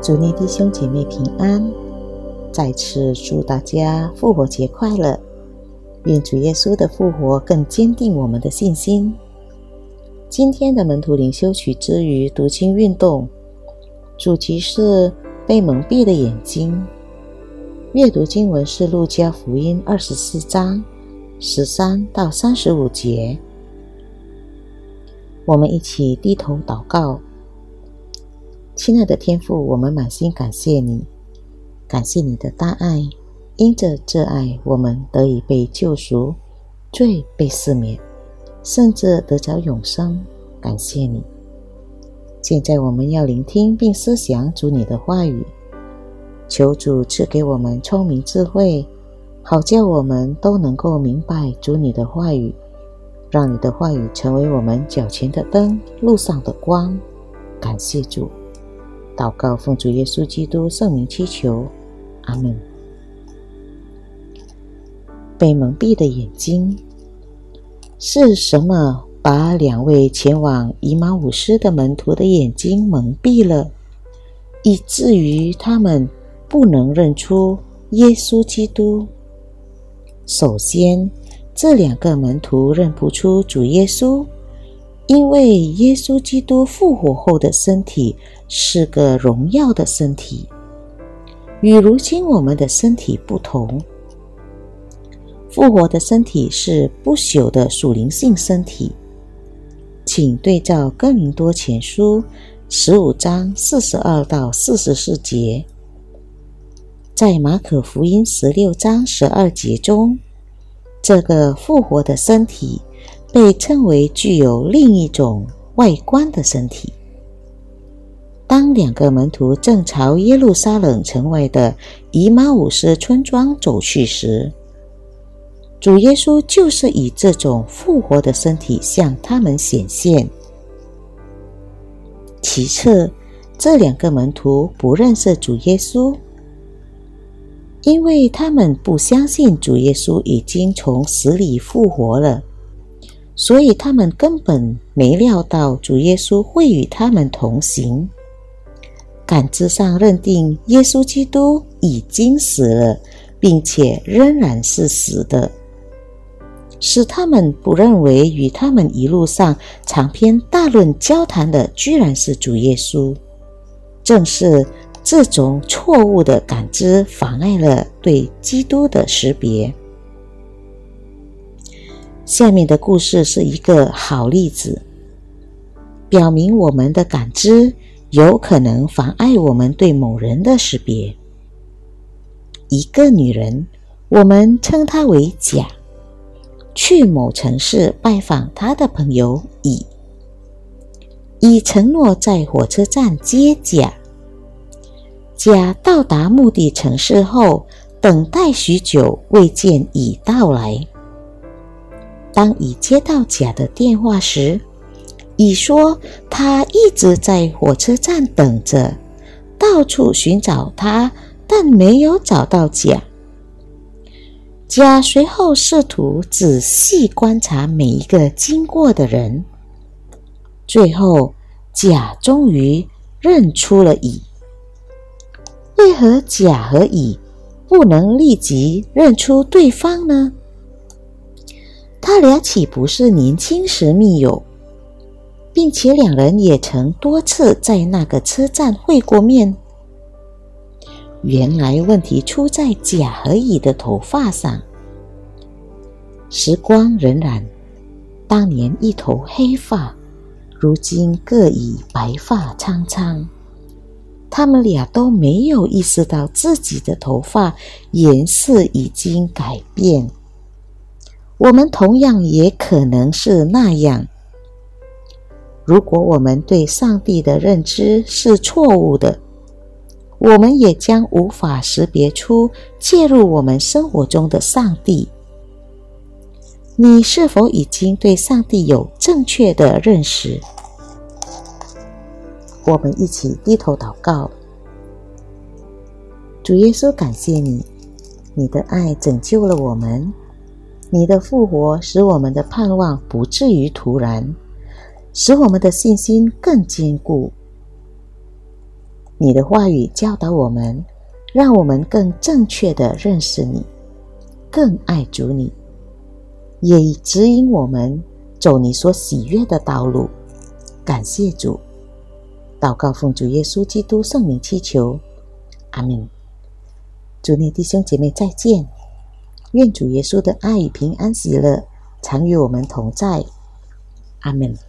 祝你弟兄姐妹平安，再次祝大家复活节快乐！愿主耶稣的复活更坚定我们的信心。今天的门徒灵修曲之余读经运动，主题是被蒙蔽的眼睛。阅读经文是路加福音二十四章十三到三十五节。我们一起低头祷告。亲爱的天父，我们满心感谢你，感谢你的大爱，因着这爱，我们得以被救赎，罪被赦免，甚至得着永生。感谢你。现在我们要聆听并思想主你的话语，求主赐给我们聪明智慧，好叫我们都能够明白主你的话语，让你的话语成为我们脚前的灯，路上的光。感谢主。祷告，奉主耶稣基督圣名祈求，阿门。被蒙蔽的眼睛是什么？把两位前往以马五斯的门徒的眼睛蒙蔽了，以至于他们不能认出耶稣基督。首先，这两个门徒认不出主耶稣。因为耶稣基督复活后的身体是个荣耀的身体，与如今我们的身体不同。复活的身体是不朽的属灵性身体。请对照哥林多前书十五章四十二到四十四节，在马可福音十六章十二节中，这个复活的身体。被称为具有另一种外观的身体。当两个门徒正朝耶路撒冷城外的以马五斯村庄走去时，主耶稣就是以这种复活的身体向他们显现。其次，这两个门徒不认识主耶稣，因为他们不相信主耶稣已经从死里复活了。所以他们根本没料到主耶稣会与他们同行，感知上认定耶稣基督已经死了，并且仍然是死的，使他们不认为与他们一路上长篇大论交谈的居然是主耶稣。正是这种错误的感知妨碍了对基督的识别。下面的故事是一个好例子，表明我们的感知有可能妨碍我们对某人的识别。一个女人，我们称她为甲，去某城市拜访她的朋友乙，乙承诺在火车站接甲。甲到达目的城市后，等待许久未见乙到来。当乙接到甲的电话时，乙说他一直在火车站等着，到处寻找他，但没有找到甲。甲随后试图仔细观察每一个经过的人，最后甲终于认出了乙。为何甲和乙不能立即认出对方呢？他俩岂不是年轻时密友，并且两人也曾多次在那个车站会过面？原来问题出在甲和乙的头发上。时光荏苒，当年一头黑发，如今各已白发苍苍。他们俩都没有意识到自己的头发颜色已经改变。我们同样也可能是那样。如果我们对上帝的认知是错误的，我们也将无法识别出介入我们生活中的上帝。你是否已经对上帝有正确的认识？我们一起低头祷告。主耶稣，感谢你，你的爱拯救了我们。你的复活使我们的盼望不至于突然，使我们的信心更坚固。你的话语教导我们，让我们更正确的认识你，更爱主你，也指引我们走你所喜悦的道路。感谢主，祷告奉主耶稣基督圣名祈求，阿门。祝你弟兄姐妹再见，愿主耶稣的爱与平安喜乐常与我们同在，阿门。